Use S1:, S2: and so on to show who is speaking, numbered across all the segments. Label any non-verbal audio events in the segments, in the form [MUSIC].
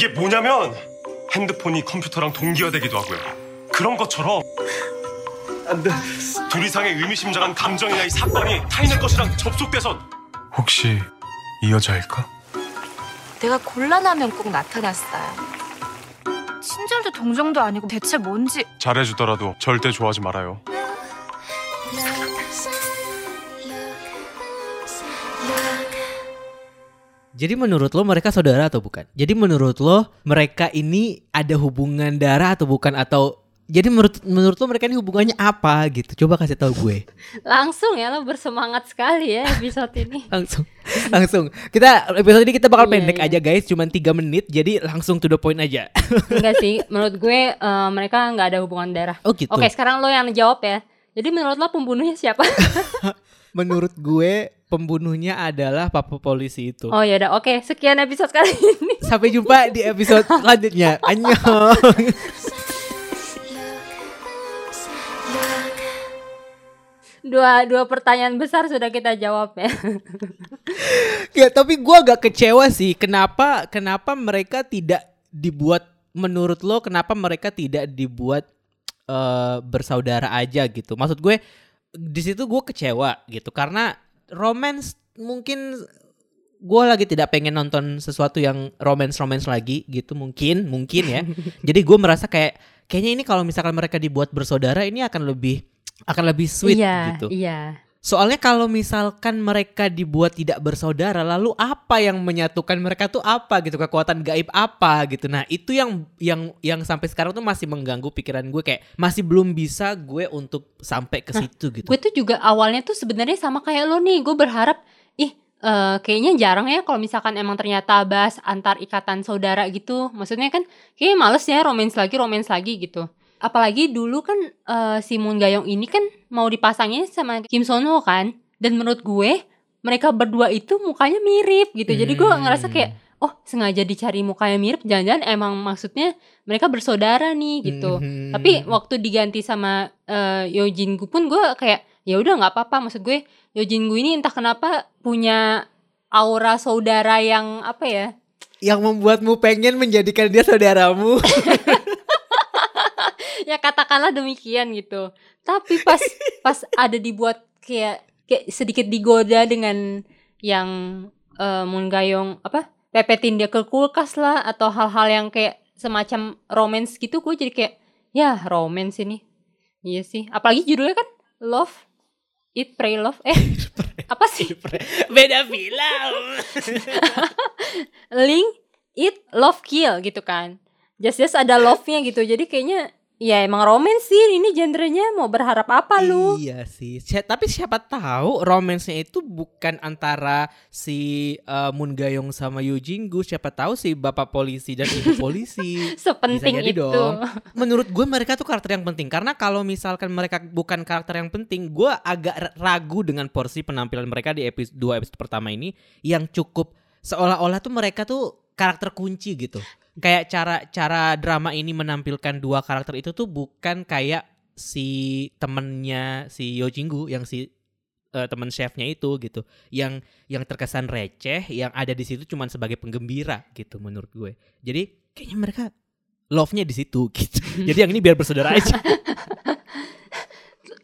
S1: 이게 뭐냐면 핸드폰이 컴퓨터랑 동기화되기도 하고요. 그런 것처럼 안 돼 둘 이상의 의미심장한 감정이나 이 사건이 타인의 것이랑 접속돼선
S2: 혹시 이 여자일까?
S3: 내가 곤란하면 꼭 나타났어요. 친절도 동정도 아니고 대체 뭔지
S2: 잘해주더라도 절대 좋아하지 말아요.
S4: Jadi menurut lo mereka saudara atau bukan? Jadi menurut lo mereka ini ada hubungan darah atau bukan atau jadi menurut menurut lo mereka ini hubungannya apa gitu? Coba kasih tahu gue. [LAUGHS]
S5: Langsung ya lo bersemangat sekali ya episode ini. [LAUGHS]
S4: Langsung langsung. Kita episode ini kita bakal
S5: Iya,
S4: pendek
S5: iya.
S4: aja guys, cuman 3 menit jadi langsung to the point aja. [LAUGHS]
S5: Enggak sih, menurut gue eh, mereka nggak ada hubungan darah.
S4: Oh gitu.
S5: Oke, sekarang lo yang jawab ya. Jadi menurut lo pembunuhnya siapa?
S4: Menurut gue pembunuhnya adalah papa polisi itu.
S5: oh ya udah, oke. Sekian episode kali [LAUGHS] ini.
S4: Sampai jumpa di episode selanjutnya. Annyeong.
S5: Dua dua pertanyaan besar sudah kita jawab ya. [LAUGHS]
S4: Ya tapi gua agak kecewa sih kenapa kenapa mereka tidak dibuat menurut lo kenapa mereka tidak dibuat eh, bersaudara aja gitu maksud gue di situ gue kecewa gitu karena romance mungkin gue lagi tidak pengen nonton sesuatu yang romance romance lagi gitu mungkin mungkin ya [LAUGHS] jadi gue merasa kayak kayaknya ini kalau misalkan mereka dibuat bersaudara ini akan lebih akan lebih sweet
S5: iya,
S4: gitu
S5: Iya.
S4: Soalnya kalau misalkan mereka dibuat tidak bersaudara, lalu apa yang menyatukan mereka tuh apa gitu kekuatan gaib apa gitu. Nah itu yang yang yang sampai sekarang tuh masih mengganggu pikiran gue kayak masih belum bisa gue untuk sampai ke situ gitu.
S5: Gue tuh juga awalnya tuh sebenarnya sama kayak lo nih. Gue berharap ih eh, kayaknya jarang ya kalau misalkan emang ternyata bahas antar ikatan saudara gitu. Maksudnya kan kayaknya males ya romance lagi romance lagi gitu. Apalagi dulu kan eh, si Moon Gayong ini kan mau dipasangnya sama Kim Son Ho kan. Dan menurut gue mereka berdua itu mukanya mirip gitu. Jadi gue
S4: Hmm.
S5: ngerasa kayak oh sengaja dicari mukanya mirip. Jangan-jangan emang maksudnya mereka bersaudara nih gitu.
S4: Mhm.
S5: Tapi waktu diganti sama eh, Yojin Gu pun gue kayak ya udah nggak apa-apa maksud gue Yojin Gu ini entah kenapa punya aura saudara yang apa ya
S4: yang membuatmu pengen menjadikan dia saudaramu. [LAUGHS]
S5: ya katakanlah demikian gitu. Tapi pas [LAUGHS] pas ada dibuat kayak kayak sedikit digoda dengan yang eh, Moon Gayong apa pepetin dia ke kulkas lah atau hal-hal yang kayak semacam romance gitu gue jadi kayak ya romance ini. Iya sih. Apalagi judulnya kan love eat pray love. Eh apa sih?
S4: Beda film. [LAUGHS]
S5: link eat love kill gitu kan. Just just ada love-nya gitu. Jadi kayaknya ya emang romance sih ini genrenya mau berharap apa lu
S4: Iya sih. Si- tapi siapa tahu romance-nya itu bukan antara si eh, Moon Gayong sama Yoo Jin-gu. Siapa tahu si bapak polisi dan ibu polisi. [LAUGHS]
S5: sepenting itu
S4: dong. Menurut gue mereka tuh karakter yang penting karena kalau misalkan mereka bukan karakter yang penting, gue agak ragu dengan porsi penampilan mereka di episode dua episode pertama ini yang cukup seolah-olah tuh mereka tuh karakter kunci gitu. Kayak cara cara drama ini menampilkan dua karakter itu tuh bukan kayak si temennya si Yo Jinggu yang si eh, temen chefnya itu gitu. Yang yang terkesan receh yang ada di situ cuman sebagai penggembira gitu menurut gue. Jadi kayaknya mereka love-nya di situ gitu. [LAUGHS] Jadi yang ini biar bersaudara aja [LAUGHS]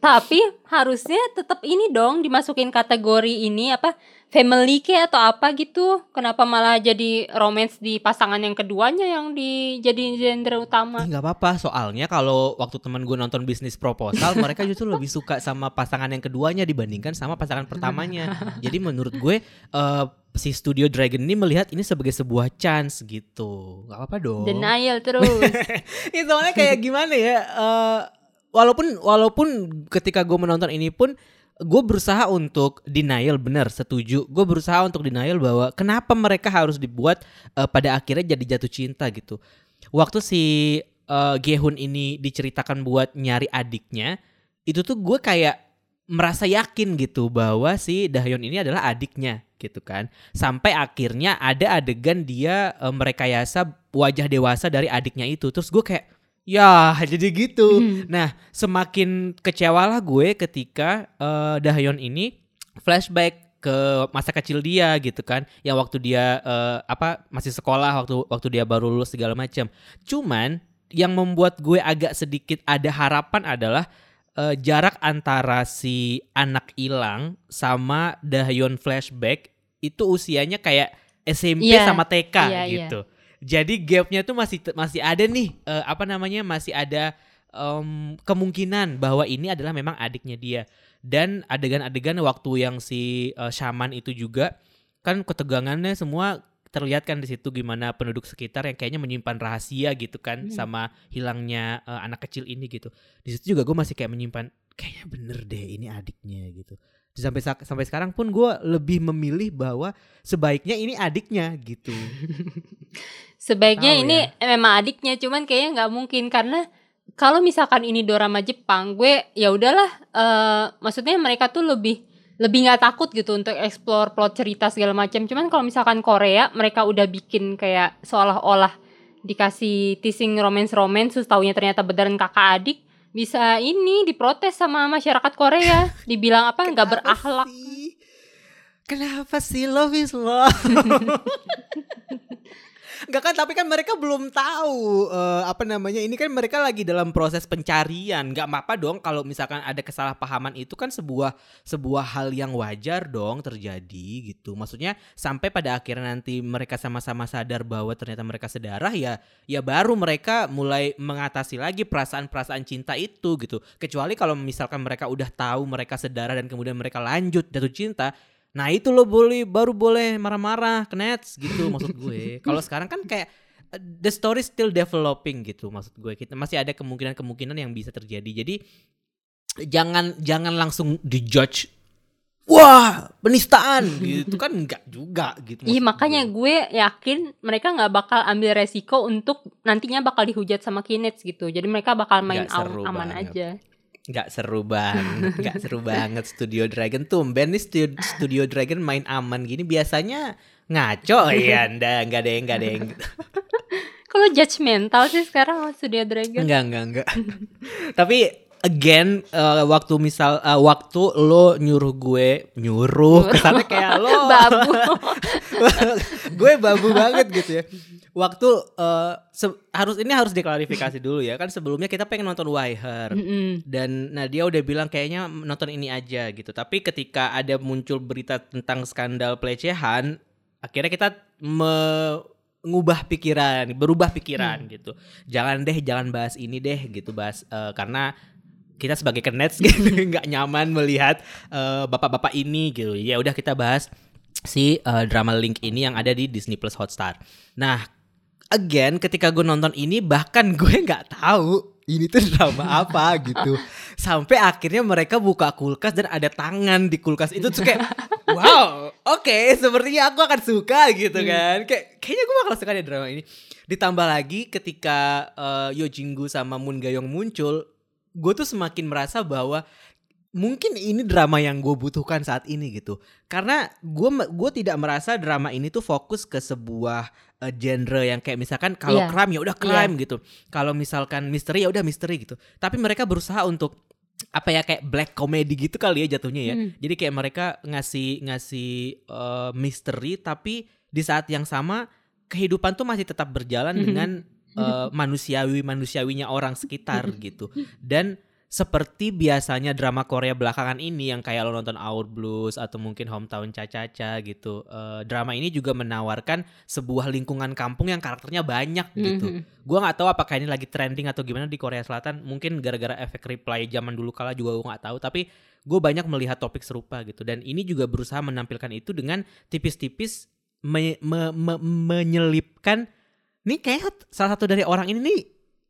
S5: tapi harusnya tetap ini dong dimasukin kategori ini apa family ke atau apa gitu. Kenapa malah jadi romance di pasangan yang keduanya yang dijadiin genre utama?
S4: Nggak apa-apa soalnya kalau waktu teman gue nonton bisnis proposal [LAUGHS] mereka justru lebih suka sama pasangan yang keduanya dibandingkan sama pasangan pertamanya. [LAUGHS] Jadi menurut gue eh, si studio Dragon ini melihat ini sebagai sebuah chance gitu. Nggak apa-apa dong.
S5: Denial terus. [LAUGHS]
S4: Ini soalnya kayak gimana ya? eh, walaupun walaupun ketika gue menonton ini pun gue berusaha untuk denial benar setuju. Gue berusaha untuk denial bahwa kenapa mereka harus dibuat eh, pada akhirnya jadi jatuh cinta gitu. Waktu si eh, Gehun ini diceritakan buat nyari adiknya, itu tuh gue kayak merasa yakin gitu bahwa si Dahyun ini adalah adiknya gitu kan. Sampai akhirnya ada adegan dia eh, merekayasa wajah dewasa dari adiknya itu. Terus gue kayak ya [LAUGHS] jadi gitu. Nah, semakin kecewalah gue ketika eh Dahyun ini flashback ke masa kecil dia gitu kan. Yang waktu dia eh, apa masih sekolah waktu waktu dia baru lulus segala macam cuman yang membuat gue agak sedikit ada harapan adalah eh, jarak antara si anak hilang sama Dahyun flashback itu usianya kayak SMP
S5: Iya,
S4: sama TK
S5: iya, iya.
S4: gitu jadi gapnya tuh masih masih ada nih eh, apa namanya masih ada em, kemungkinan bahwa ini adalah memang adiknya dia. Dan adegan-adegan waktu yang si eh, shaman itu juga kan ketegangannya semua terlihat kan di situ gimana penduduk sekitar yang kayaknya menyimpan rahasia gitu kan
S5: Hmm.
S4: sama hilangnya eh, anak kecil ini gitu. Di situ juga gue masih kayak menyimpan kayaknya bener deh ini adiknya gitu. Sampai sa- sampai sekarang pun gue lebih memilih bahwa sebaiknya ini adiknya gitu [LAUGHS]
S5: Sebaiknya
S4: Tahu
S5: ini
S4: ya.
S5: memang adiknya, cuman kayaknya nggak mungkin karena kalau misalkan ini dorama Jepang, gue ya udahlah. eh maksudnya mereka tuh lebih lebih nggak takut gitu untuk explore plot cerita segala macam. Cuman kalau misalkan Korea, mereka udah bikin kayak seolah-olah dikasih teasing romance romance, terus taunya ternyata beneran kakak adik, bisa ini diprotes sama masyarakat Korea, [LAUGHS] dibilang apa nggak berakhlak.
S4: sih? Kenapa sih love is love? [LAUGHS] Enggak kan tapi kan mereka belum tahu eh, apa namanya ini kan mereka lagi dalam proses pencarian. Nggak apa-apa dong kalau misalkan ada kesalahpahaman itu kan sebuah sebuah hal yang wajar dong terjadi gitu. Maksudnya sampai pada akhirnya nanti mereka sama-sama sadar bahwa ternyata mereka sedarah ya ya baru mereka mulai mengatasi lagi perasaan-perasaan cinta itu gitu. Kecuali kalau misalkan mereka udah tahu mereka sedarah dan kemudian mereka lanjut jatuh cinta Nah itu lo boleh baru boleh marah-marah ke Nets gitu maksud gue. [LAUGHS] Kalau sekarang kan kayak the story still developing gitu maksud gue. Kita masih ada kemungkinan-kemungkinan yang bisa terjadi. Jadi jangan jangan langsung dijudge wah penistaan gitu kan enggak juga gitu.
S5: Iya makanya
S4: gue.
S5: gue yakin mereka nggak bakal ambil resiko untuk nantinya bakal dihujat sama Kinets gitu. Jadi mereka bakal main aman
S4: banget.
S5: aja.
S4: Nggak seru banget, nggak seru banget Studio Dragon tuh. Ben nih Studio, Studio Dragon main aman gini biasanya ngaco [LAUGHS] ya anda nggak ada yang nggak ada yang [LAUGHS]
S5: Kalau judgmental sih sekarang sama Studio Dragon.
S4: Enggak, enggak, enggak. [LAUGHS] Tapi again eh, waktu misal eh, waktu lo nyuruh gue nyuruh kesannya kayak lo
S5: Babu.
S4: gue babu banget gitu ya. Waktu se- harus ini harus diklarifikasi dulu ya kan sebelumnya kita pengen nonton Why Her
S5: Mm-mm.
S4: dan Nadia udah bilang kayaknya nonton ini aja gitu. Tapi ketika ada muncul berita tentang skandal pelecehan, akhirnya kita mengubah pikiran, berubah pikiran gitu. Jangan deh, jangan bahas ini deh gitu, bahas eh, karena kita sebagai kenets [LAUGHS] gitu nggak nyaman melihat eh, bapak-bapak ini gitu. Ya udah kita bahas si eh, drama Link ini yang ada di Disney Plus Hotstar. Nah, again ketika gue nonton ini bahkan gue [LAUGHS] nggak tahu ini tuh drama apa gitu. Sampai akhirnya mereka buka kulkas dan ada tangan di kulkas itu tuh kayak wow, oke, sepertinya aku akan suka gitu kan. Kayak kayaknya gue bakal suka deh drama ini. Ditambah lagi ketika eh, Yo Jinggu sama Moon Gayong muncul, gue tuh semakin merasa bahwa mungkin ini drama yang gue butuhkan saat ini gitu karena gue gue tidak merasa drama ini tuh fokus ke sebuah eh, genre yang kayak misalkan kalau
S5: Iya.
S4: crime ya udah crime gitu kalau misalkan misteri ya udah misteri gitu tapi mereka berusaha untuk apa ya kayak black comedy gitu kali ya jatuhnya ya
S5: Hmm.
S4: jadi kayak mereka ngasih ngasih eh, misteri tapi di saat yang sama kehidupan tuh masih tetap berjalan
S5: Mhm.
S4: dengan eh, manusiawi manusiawinya orang sekitar gitu [LAUGHS] dan seperti biasanya drama Korea belakangan ini yang kayak lo nonton Our Blues atau mungkin Hometown Cha-Cha-Cha gitu. Eh, drama ini juga menawarkan sebuah lingkungan kampung yang karakternya banyak gitu.
S5: Mhm.
S4: Gua nggak tahu apakah ini lagi trending atau gimana di Korea Selatan. Mungkin gara-gara efek reply zaman dulu kala juga gue nggak tahu. Tapi gue banyak melihat topik serupa gitu. Dan ini juga berusaha menampilkan itu dengan tipis-tipis me- me- me- menyelipkan. Nih kayak salah satu dari orang ini nih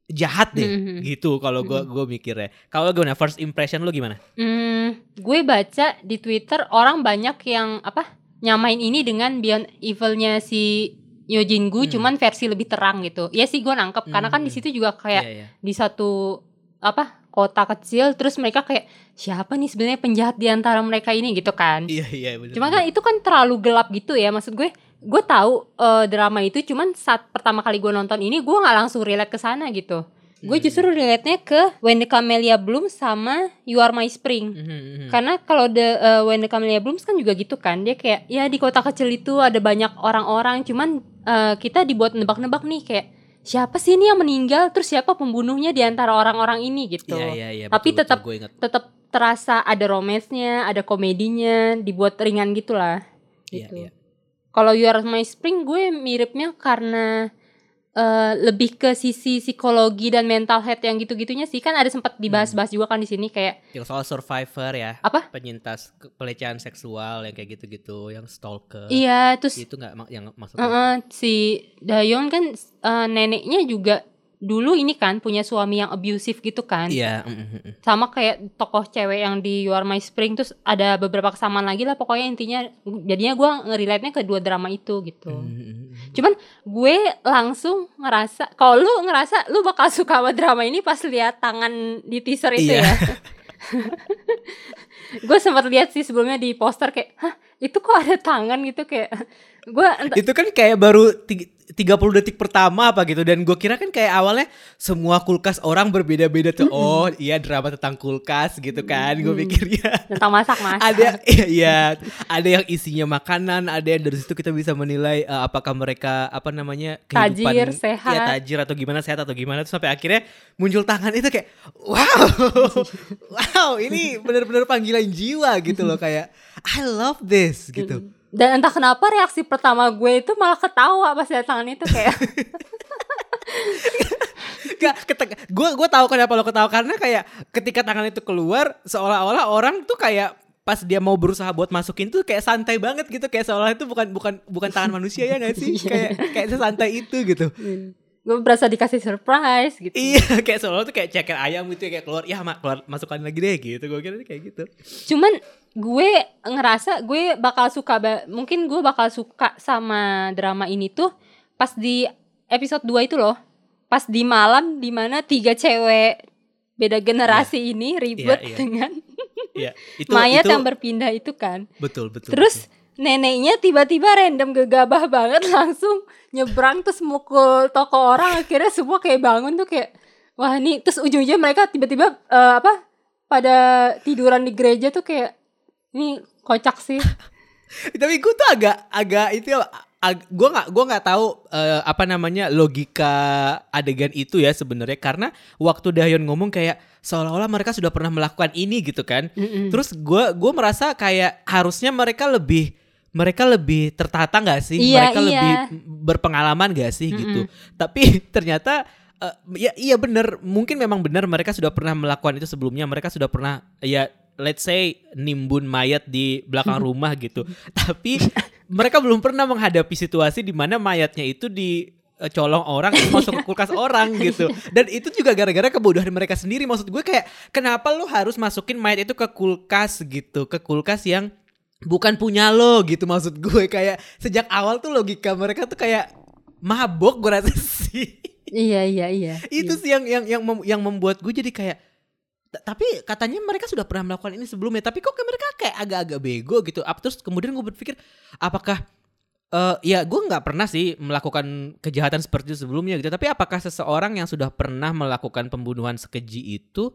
S4: jahat deh
S5: Mhm.
S4: gitu kalau gua gua mikirnya. Kalau gimana first impression lo gimana?
S5: Hmm, gue baca di Twitter orang banyak yang apa nyamain ini dengan Beyond Evil-nya si Yojin Gu,
S4: Hmm.
S5: cuman versi lebih terang gitu. Ya sih gue nangkep karena kan di
S4: Hmm.
S5: situ juga kayak
S4: Iya, iya.
S5: di satu apa kota kecil, terus mereka kayak siapa nih sebenarnya penjahat di antara mereka ini gitu kan.
S4: Iya iya benar.
S5: Cuma kan itu kan terlalu gelap gitu ya maksud gue. Gue tahu eh, drama itu cuman saat pertama kali gue nonton ini gue nggak langsung relate ke sana gitu. Gue justru relate-nya ke When the Camellia Blooms sama You Are My Spring.
S4: Mhm, mhm.
S5: Karena kalau the uh, When the Camellia Blooms kan juga gitu kan. Dia kayak ya di kota kecil itu ada banyak orang-orang cuman uh, kita dibuat nebak-nebak nih kayak siapa sih ini yang meninggal terus siapa pembunuhnya di antara orang-orang ini gitu.
S4: Iya, iya, iya,
S5: Tapi
S4: betul,
S5: tetap-
S4: betul.
S5: Tetap terasa ada romansnya, ada komedinya, dibuat ringan gitulah.
S4: Iya,
S5: Gitu.
S4: iya.
S5: Kalau You Are My Spring gue miripnya karena eh, lebih ke sisi psikologi dan mental health yang gitu-gitunya sih kan ada sempat dibahas-bahas juga kan di sini kayak
S4: Yang soal survivor ya.
S5: apa?
S4: Penyintas pelecehan seksual yang kayak gitu-gitu, yang stalker.
S5: Iya, terus
S4: Itu nggak yang maksudnya.
S5: eh, si Dayon kan eh, neneknya juga dulu ini kan punya suami yang abusive gitu kan.
S4: Iya, mm, mm, mm.
S5: Sama kayak tokoh cewek yang di You Are My Spring terus ada beberapa kesamaan lagi lah pokoknya intinya jadinya gue ngerelate-nya ke dua drama itu gitu.
S4: Mm.
S5: Cuman gue langsung ngerasa kalau lu ngerasa lu bakal suka sama drama ini pas lihat tangan di teaser itu
S4: Iya.
S5: ya. [LAUGHS] gue sempat lihat sih sebelumnya di poster kayak, hah itu kok ada tangan gitu kayak gue entah
S4: itu kan kayak baru tig- 30 detik pertama apa gitu. Dan gue kira kan kayak awalnya semua kulkas orang berbeda-beda tuh. Oh iya drama tentang kulkas gitu kan gue pikirnya
S5: tentang masak-masak.
S4: ada iya, iya. Ada yang isinya makanan ada yang dari situ kita bisa menilai eh, apakah mereka apa namanya
S5: Tajir, sehat.
S4: ya tajir atau gimana sehat atau gimana. Terus sampai akhirnya muncul tangan itu kayak wow [LAUGHS] wow ini benar-benar panggilan jiwa gitu loh kayak I love this gitu
S5: Dan entah kenapa reaksi pertama gue itu malah ketawa pas lihat tangan itu kayak.
S4: Gak, gue gue tahu kenapa lo ketawa. Karena kayak ketika tangan itu keluar seolah-olah orang tuh kayak pas dia mau berusaha buat masukin tuh kayak santai banget gitu. Kayak seolah itu bukan bukan bukan tangan manusia ya gak sih? [LAUGHS]
S5: Iya.
S4: kayak kayak sesantai itu gitu
S5: gue berasa dikasih surprise gitu.
S4: iya [LAUGHS] kayak seolah tuh kayak ceker ayam gitu ya kayak keluar ya mak keluar masukkan lagi deh gitu gue kira kayak gitu
S5: Cuman gue ngerasa gue bakal suka mungkin gue bakal suka sama drama ini tuh pas di episode 2 itu loh. Pas di malam di mana tiga cewek beda generasi ini ribet
S4: Iya, iya.
S5: dengan
S4: Iya [LAUGHS] itu
S5: mayat
S4: itu
S5: yang berpindah itu kan.
S4: betul betul
S5: Terus neneknya tiba-tiba random gegabah banget [LAUGHS] langsung nyebrang terus mukul toko orang. Akhirnya semua kayak bangun tuh kayak wah ini terus ujung-ujungnya mereka tiba-tiba eh, apa pada tiduran di gereja tuh kayak ini kocak sih. [LAUGHS]
S4: Tapi gue tuh agak agak itu ya ag- gue nggak gue nggak tahu eh, apa namanya logika adegan itu ya sebenarnya. Karena waktu Dahyun ngomong kayak seolah-olah mereka sudah pernah melakukan ini gitu kan.
S5: Mm-mm.
S4: terus gue gue merasa kayak harusnya mereka lebih mereka lebih tertata nggak sih?
S5: Iya,
S4: mereka
S5: iya.
S4: lebih berpengalaman gak sih gitu? Tapi [LAUGHS] ternyata eh, ya iya bener. Mungkin memang benar mereka sudah pernah melakukan itu sebelumnya. Mereka sudah pernah ya let's say nimbun mayat di belakang [LAUGHS] rumah gitu. Tapi mereka belum pernah menghadapi situasi di mana mayatnya itu di eh, colong orang masuk ke kulkas [LAUGHS] orang gitu. Dan itu juga gara-gara kebodohan mereka sendiri. Maksud gue kayak kenapa lu harus masukin mayat itu ke kulkas gitu? Ke kulkas yang bukan punya lo gitu maksud gue. [LAUGHS] Kayak sejak awal tuh logika mereka tuh kayak mabok gue rasa [LAUGHS] sih.
S5: Iya iya iya.
S4: Itu sih yang yang yang mem- yang membuat gue jadi kayak "T- tapi katanya mereka sudah pernah melakukan ini sebelumnya tapi kok mereka kayak agak-agak bego gitu? Ap- terus kemudian gue berpikir apakah eh ya gue nggak pernah sih melakukan kejahatan seperti itu sebelumnya gitu tapi apakah seseorang yang sudah pernah melakukan pembunuhan sekeji itu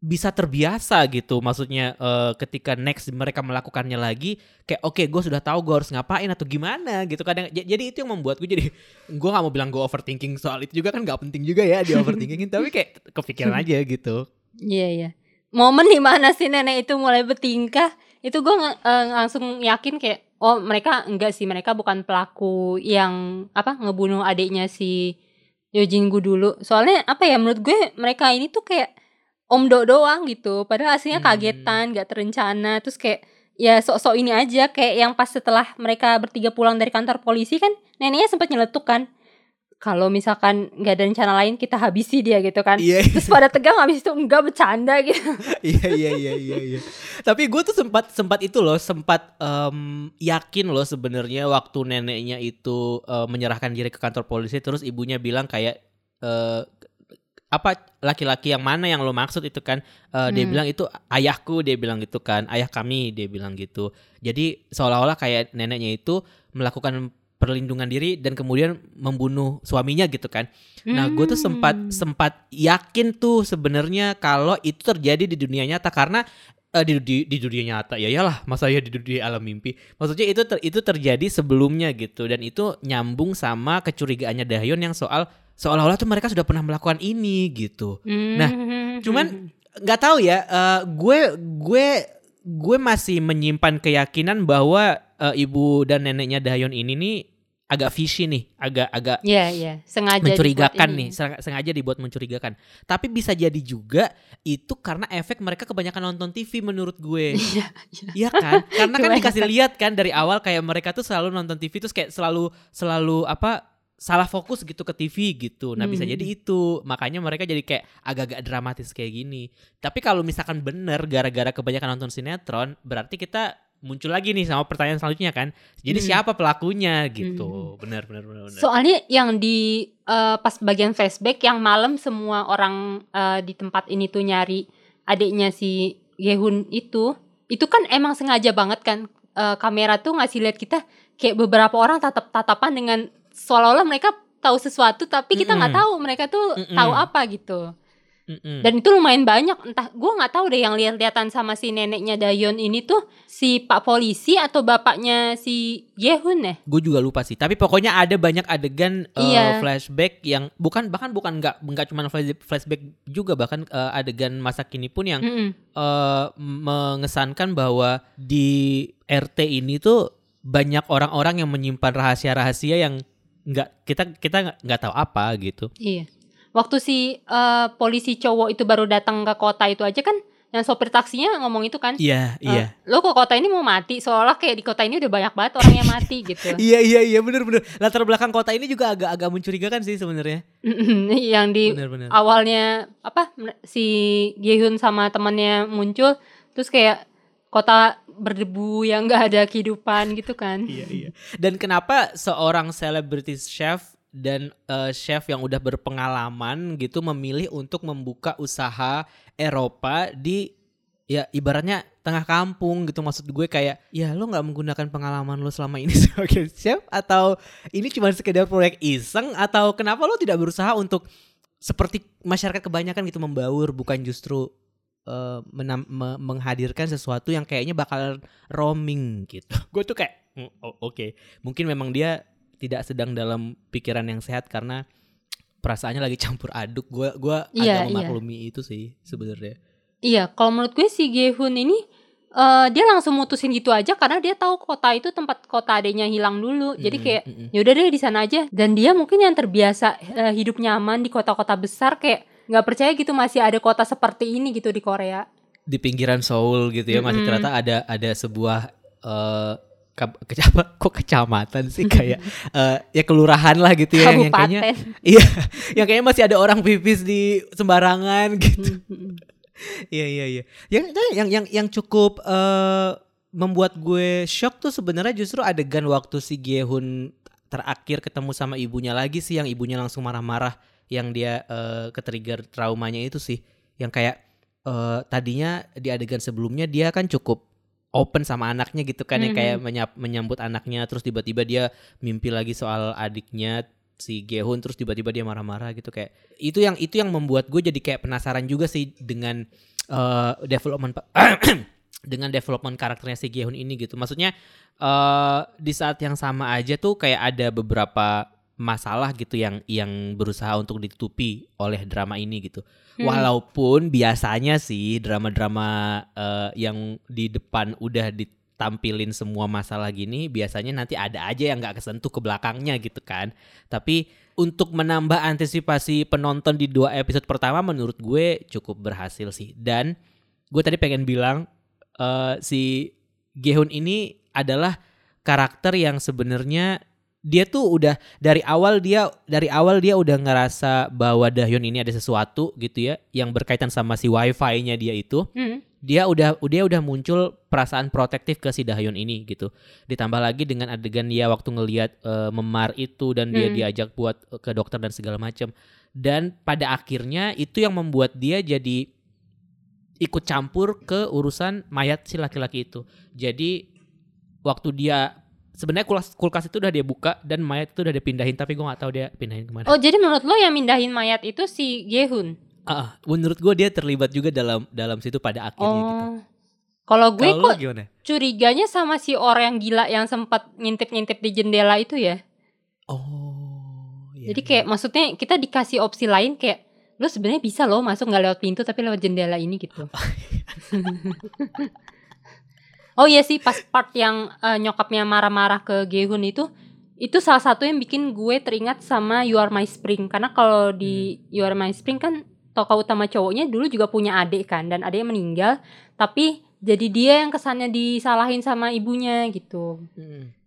S4: bisa terbiasa gitu. Maksudnya eh, ketika next mereka melakukannya lagi kayak oke gue sudah tahu gue harus ngapain atau gimana gitu kadang. Jadi itu yang membuat gue jadi gue nggak mau bilang gue overthinking soal itu juga kan nggak penting juga ya di overthinkingin tapi kayak kepikiran aja gitu.
S5: Iya iya. Momen di mana sih nenek itu mulai bertingkah itu gue nge- eh, langsung yakin kayak oh mereka enggak sih mereka bukan pelaku yang apa ngebunuh adiknya si Yojingu dulu. Soalnya apa ya menurut gue mereka ini tuh kayak om do doang gitu. Padahal aslinya
S4: Hmm.
S5: kagetan gak terencana. Terus kayak ya sok-sok ini aja. Kayak yang pas setelah mereka bertiga pulang dari kantor polisi kan neneknya sempat nyeletuk kan. Kalau misalkan nggak ada rencana lain kita habisi dia gitu kan.
S4: Iya
S5: terus pada tegang habis itu enggak bercanda gitu. [LAUGHS]
S4: Iya iya iya iya iya. Tapi gue tuh sempat sempat itu loh sempat em, yakin loh sebenarnya waktu neneknya itu eh, menyerahkan diri ke kantor polisi terus ibunya bilang kayak eh, apa laki-laki yang mana yang lo maksud itu kan dia
S5: Hmm.
S4: bilang itu ayahku dia bilang gitu kan ayah kami dia bilang gitu jadi seolah-olah kayak neneknya itu melakukan perlindungan diri dan kemudian membunuh suaminya gitu kan. Nah, gue tuh sempat
S5: Hmm.
S4: sempat yakin tuh sebenarnya kalau itu terjadi di dunia nyata karena eh, di, di di dunia nyata ya iyalah masa ya di dunia alam mimpi. Maksudnya itu ter- itu terjadi sebelumnya gitu dan itu nyambung sama kecurigaannya Dahyun yang soal seolah-olah tuh mereka sudah pernah melakukan ini gitu. Nah,
S5: Hmm.
S4: Cuman nggak tahu ya, eh, gue gue gue masih menyimpan keyakinan bahwa eh, ibu dan neneknya Dahyun ini nih agak fishy nih, agak agak
S5: Iya, iya. Sengaja
S4: mencurigakan nih, sengaja dibuat mencurigakan. Tapi bisa jadi juga itu karena efek mereka kebanyakan nonton TV menurut gue. [LAUGHS]
S5: Iya,
S4: Iya kan? Karena kan dikasih lihat kan dari awal kayak mereka tuh selalu nonton TV terus kayak selalu selalu apa salah fokus gitu ke TV gitu. Nah, bisa
S5: Hmm.
S4: jadi itu. Makanya mereka jadi kayak agak-agak dramatis kayak gini. Tapi kalau misalkan bener gara-gara kebanyakan nonton sinetron, berarti kita muncul lagi nih sama pertanyaan selanjutnya kan. Jadi
S5: Hmm.
S4: siapa pelakunya gitu. Benar benar benar benar.
S5: Soalnya yang di eh, pas bagian flashback yang malam semua orang eh, di tempat ini tuh nyari adiknya si Yehun itu, itu kan emang sengaja banget kan eh, kamera tuh ngasih lihat kita kayak beberapa orang tatap tatapan dengan seolah-olah mereka tahu sesuatu tapi kita nggak
S4: Mm-mm.
S5: tahu mereka tuh
S4: Mm-mm.
S5: tahu apa gitu.
S4: Mm-mm.
S5: Dan itu lumayan banyak. Entah gue nggak tahu deh yang lihat-lihatan sama si neneknya Dayon ini tuh si Pak polisi atau bapaknya si Yehun ya.
S4: gue juga lupa sih tapi pokoknya ada banyak adegan uh,
S5: Iya.
S4: flashback yang bukan bahkan bukan nggak nggak cuma flash- flashback juga bahkan uh, adegan masa kini pun yang
S5: Mm-mm.
S4: uh, mengesankan bahwa di RT ini tuh banyak orang-orang yang menyimpan rahasia-rahasia yang nggak kita kita nggak tahu apa gitu
S5: Iya. Waktu si eh, polisi cowok itu baru datang ke kota itu aja kan yang sopir taksinya ngomong itu kan.
S4: iya
S5: eh,
S4: iya
S5: Lo kok kota ini mau mati seolah kayak di kota ini udah banyak banget orang yang mati [LAUGHS] gitu.
S4: iya iya iya bener bener latar belakang kota ini juga agak agak mencurigakan sih sebenarnya
S5: yang di
S4: bener bener
S5: awalnya apa si Yehun sama temannya muncul terus kayak kota berdebu yang nggak ada kehidupan gitu kan.
S4: Iya iya. Dan kenapa seorang celebrity chef dan eh, chef yang udah berpengalaman gitu memilih untuk membuka usaha Eropa di ya ibaratnya tengah kampung gitu maksud gue kayak ya lo nggak menggunakan pengalaman lo selama ini [LAUGHS] sebagai chef atau ini cuma sekedar proyek iseng atau kenapa lo tidak berusaha untuk seperti masyarakat kebanyakan gitu membaur bukan justru eh, menam- me- menghadirkan sesuatu yang kayaknya bakal roaming gitu. [LAUGHS] Gue tuh kayak "Mm, oh, oke, mungkin memang dia tidak sedang dalam pikiran yang sehat karena perasaannya lagi campur aduk. Gue gua
S5: Iya,
S4: agak
S5: iya.
S4: memaklumi itu sih sebenarnya.
S5: Iya, kalau menurut gue si Gehun ini eh, dia langsung mutusin gitu aja karena dia tahu kota itu tempat kota adanya hilang dulu. Jadi
S4: Mm-mm,
S5: kayak
S4: mm-mm.
S5: ya udah deh di sana aja. Dan dia mungkin yang terbiasa eh, hidup nyaman di kota-kota besar kayak nggak percaya gitu masih ada kota seperti ini gitu di Korea.
S4: di pinggiran Seoul gitu ya masih
S5: Mm-mm.
S4: ternyata ada ada sebuah eh kab- kecama- [LAUGHS] kok kecamatan sih kayak [LAUGHS] eh, ya kelurahan lah gitu ya yang, yang kayaknya
S5: Kabupaten. [LAUGHS]
S4: iya yang kayaknya masih ada orang pipis di sembarangan gitu. Iya iya iya. Yang yang yang yang cukup eh membuat gue shock tuh sebenarnya justru adegan waktu si Gehun terakhir ketemu sama ibunya lagi sih yang ibunya langsung marah-marah yang dia eh ketrigger traumanya itu sih. Yang kayak eh tadinya di adegan sebelumnya dia kan cukup open sama anaknya gitu kan yang kayak menyap- menyambut anaknya terus tiba-tiba dia mimpi lagi soal adiknya si Gehun terus tiba-tiba dia marah-marah gitu kayak itu yang itu yang membuat gue jadi kayak penasaran juga sih dengan eh, development [CLEARS THROAT] dengan development karakternya si Gehun ini gitu. Maksudnya eh di saat yang sama aja tuh kayak ada beberapa masalah gitu yang yang berusaha untuk ditutupi oleh drama ini gitu.
S5: Hmm.
S4: walaupun biasanya sih drama-drama eh, yang di depan udah ditampilin semua masalah gini biasanya nanti ada aja yang nggak kesentuh ke belakangnya gitu kan. Tapi untuk menambah antisipasi penonton di dua episode pertama menurut gue cukup berhasil sih. Dan gue tadi pengen bilang eh, si Gehun ini adalah karakter yang sebenarnya dia tuh udah dari awal dia dari awal dia udah ngerasa bahwa Dahyun ini ada sesuatu gitu ya yang berkaitan sama si wifi-nya dia itu
S5: Hmm.
S4: dia udah dia udah muncul perasaan protektif ke si Dahyun ini gitu. Ditambah lagi dengan adegan dia waktu ngelihat eh, memar itu dan dia
S5: Hmm.
S4: diajak buat eh, ke dokter dan segala macam. Dan pada akhirnya itu yang membuat dia jadi ikut campur ke urusan mayat si laki-laki itu. Jadi waktu dia sebenarnya kulkas kulkas itu udah dia buka dan mayat itu udah dia pindahin tapi gue nggak tahu dia pindahin ke mana.
S5: Oh jadi menurut lo yang mindahin mayat itu si Gehun?
S4: Ah, ah, menurut gue dia terlibat juga dalam dalam situ pada akhirnya gitu.
S5: Oh. Kalau gue
S4: Kalau lo
S5: kok
S4: gimana?
S5: curiganya sama si orang yang gila yang sempat ngintip-ngintip di jendela itu ya.
S4: Oh. iya,
S5: Jadi
S4: iya.
S5: kayak maksudnya kita dikasih opsi lain kayak lo sebenarnya bisa loh masuk nggak lewat pintu tapi lewat jendela ini gitu. [LAUGHS] oh iya sih pas part yang eh, nyokapnya marah-marah ke Gehun itu itu salah satu yang bikin gue teringat sama You Are My Spring karena kalau di You Are My Spring kan tokoh utama cowoknya dulu juga punya adik kan dan adiknya meninggal tapi jadi dia yang kesannya disalahin sama ibunya gitu.
S4: Mm.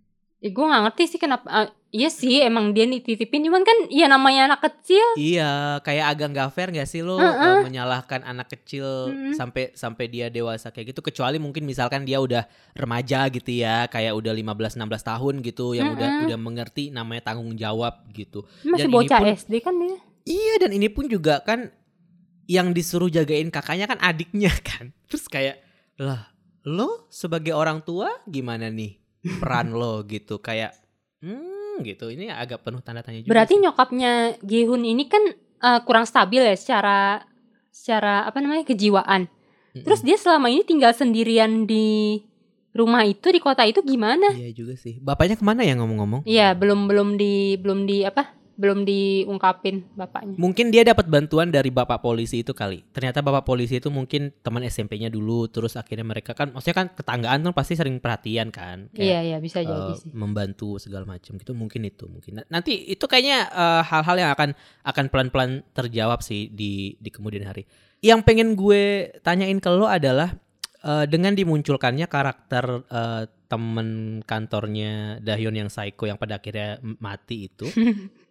S5: Ya, gue gak ngerti sih kenapa eh, Iya sih emang dia dititipin Cuman kan ya namanya anak kecil
S4: Iya, kayak agak nggak fair nggak sih lo
S5: Heeh.
S4: eh, menyalahkan anak kecil
S5: Mm-mm.
S4: sampai sampai dia dewasa kayak gitu kecuali mungkin misalkan dia udah remaja gitu ya, kayak udah 15 16 tahun gitu yang udah
S5: Mm-mm.
S4: udah mengerti namanya tanggung jawab gitu.
S5: Masih
S4: Dan ini
S5: bocah
S4: pun-
S5: SD kan dia
S4: Iya, dan ini pun juga kan yang disuruh jagain kakaknya kan adiknya [LAUGHS] kan. Terus kayak lah, lo sebagai orang tua gimana nih peran lo gitu kayak hmm gitu. Ini agak penuh tanda tanya juga.
S5: Berarti
S4: sih.
S5: nyokapnya Gehun ini kan eh, kurang stabil ya secara secara apa namanya kejiwaan.
S4: Mm-mm.
S5: Terus dia selama ini tinggal sendirian di rumah itu di kota itu gimana?
S4: Iya juga sih. Bapaknya ke mana ya ngomong-ngomong?
S5: Iya belum belum di belum di apa belum diungkapin bapaknya.
S4: Mungkin dia dapat bantuan dari bapak polisi itu kali. Ternyata bapak polisi itu mungkin teman SMP-nya dulu, terus akhirnya mereka kan, maksudnya kan tetanggaan kan pasti sering perhatian kan, kayak
S5: Iya iya bisa jadi sih.
S4: membantu segala macam gitu. Mungkin itu, mungkin. Nah, Nanti itu kayaknya eh, hal-hal yang akan akan pelan-pelan terjawab sih di di kemudian hari. Yang pengen gue tanyain ke lo adalah eh, dengan dimunculkannya karakter eh, temen kantornya Dahyun yang psycho yang pada akhirnya mati itu. [LAUGHS]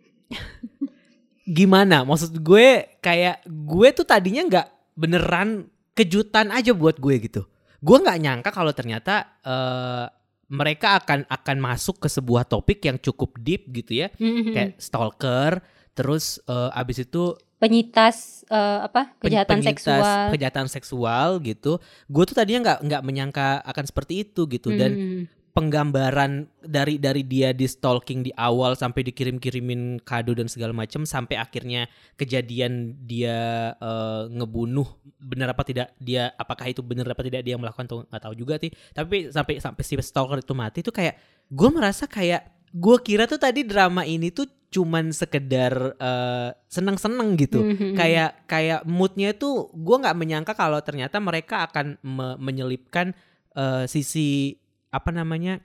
S4: gimana? Maksud gue kayak gue tuh tadinya nggak beneran kejutan aja buat gue gitu. Gue nggak nyangka kalau ternyata eh, mereka akan akan masuk ke sebuah topik yang cukup deep gitu ya. Kayak stalker terus eh, abis itu
S5: penyitas eh, apa? Kejahatan
S4: penyintas
S5: seksual.
S4: kejahatan seksual gitu. Gue tuh tadinya nggak nggak menyangka akan seperti itu gitu. Dan
S5: Hmm.
S4: penggambaran dari dari dia di stalking di awal sampai dikirim-kirimin kado dan segala macam sampai akhirnya kejadian dia eh, ngebunuh benar apa tidak dia apakah itu benar apa tidak dia yang melakukan atau nggak tahu juga sih tapi sampai sampai si stalker itu mati itu kayak gue merasa kayak gue kira tuh tadi drama ini tuh cuman sekedar eh, seneng-seneng gitu
S5: Mhm.
S4: kayak kayak moodnya tuh gue nggak menyangka kalau ternyata mereka akan me- menyelipkan eh, sisi apa namanya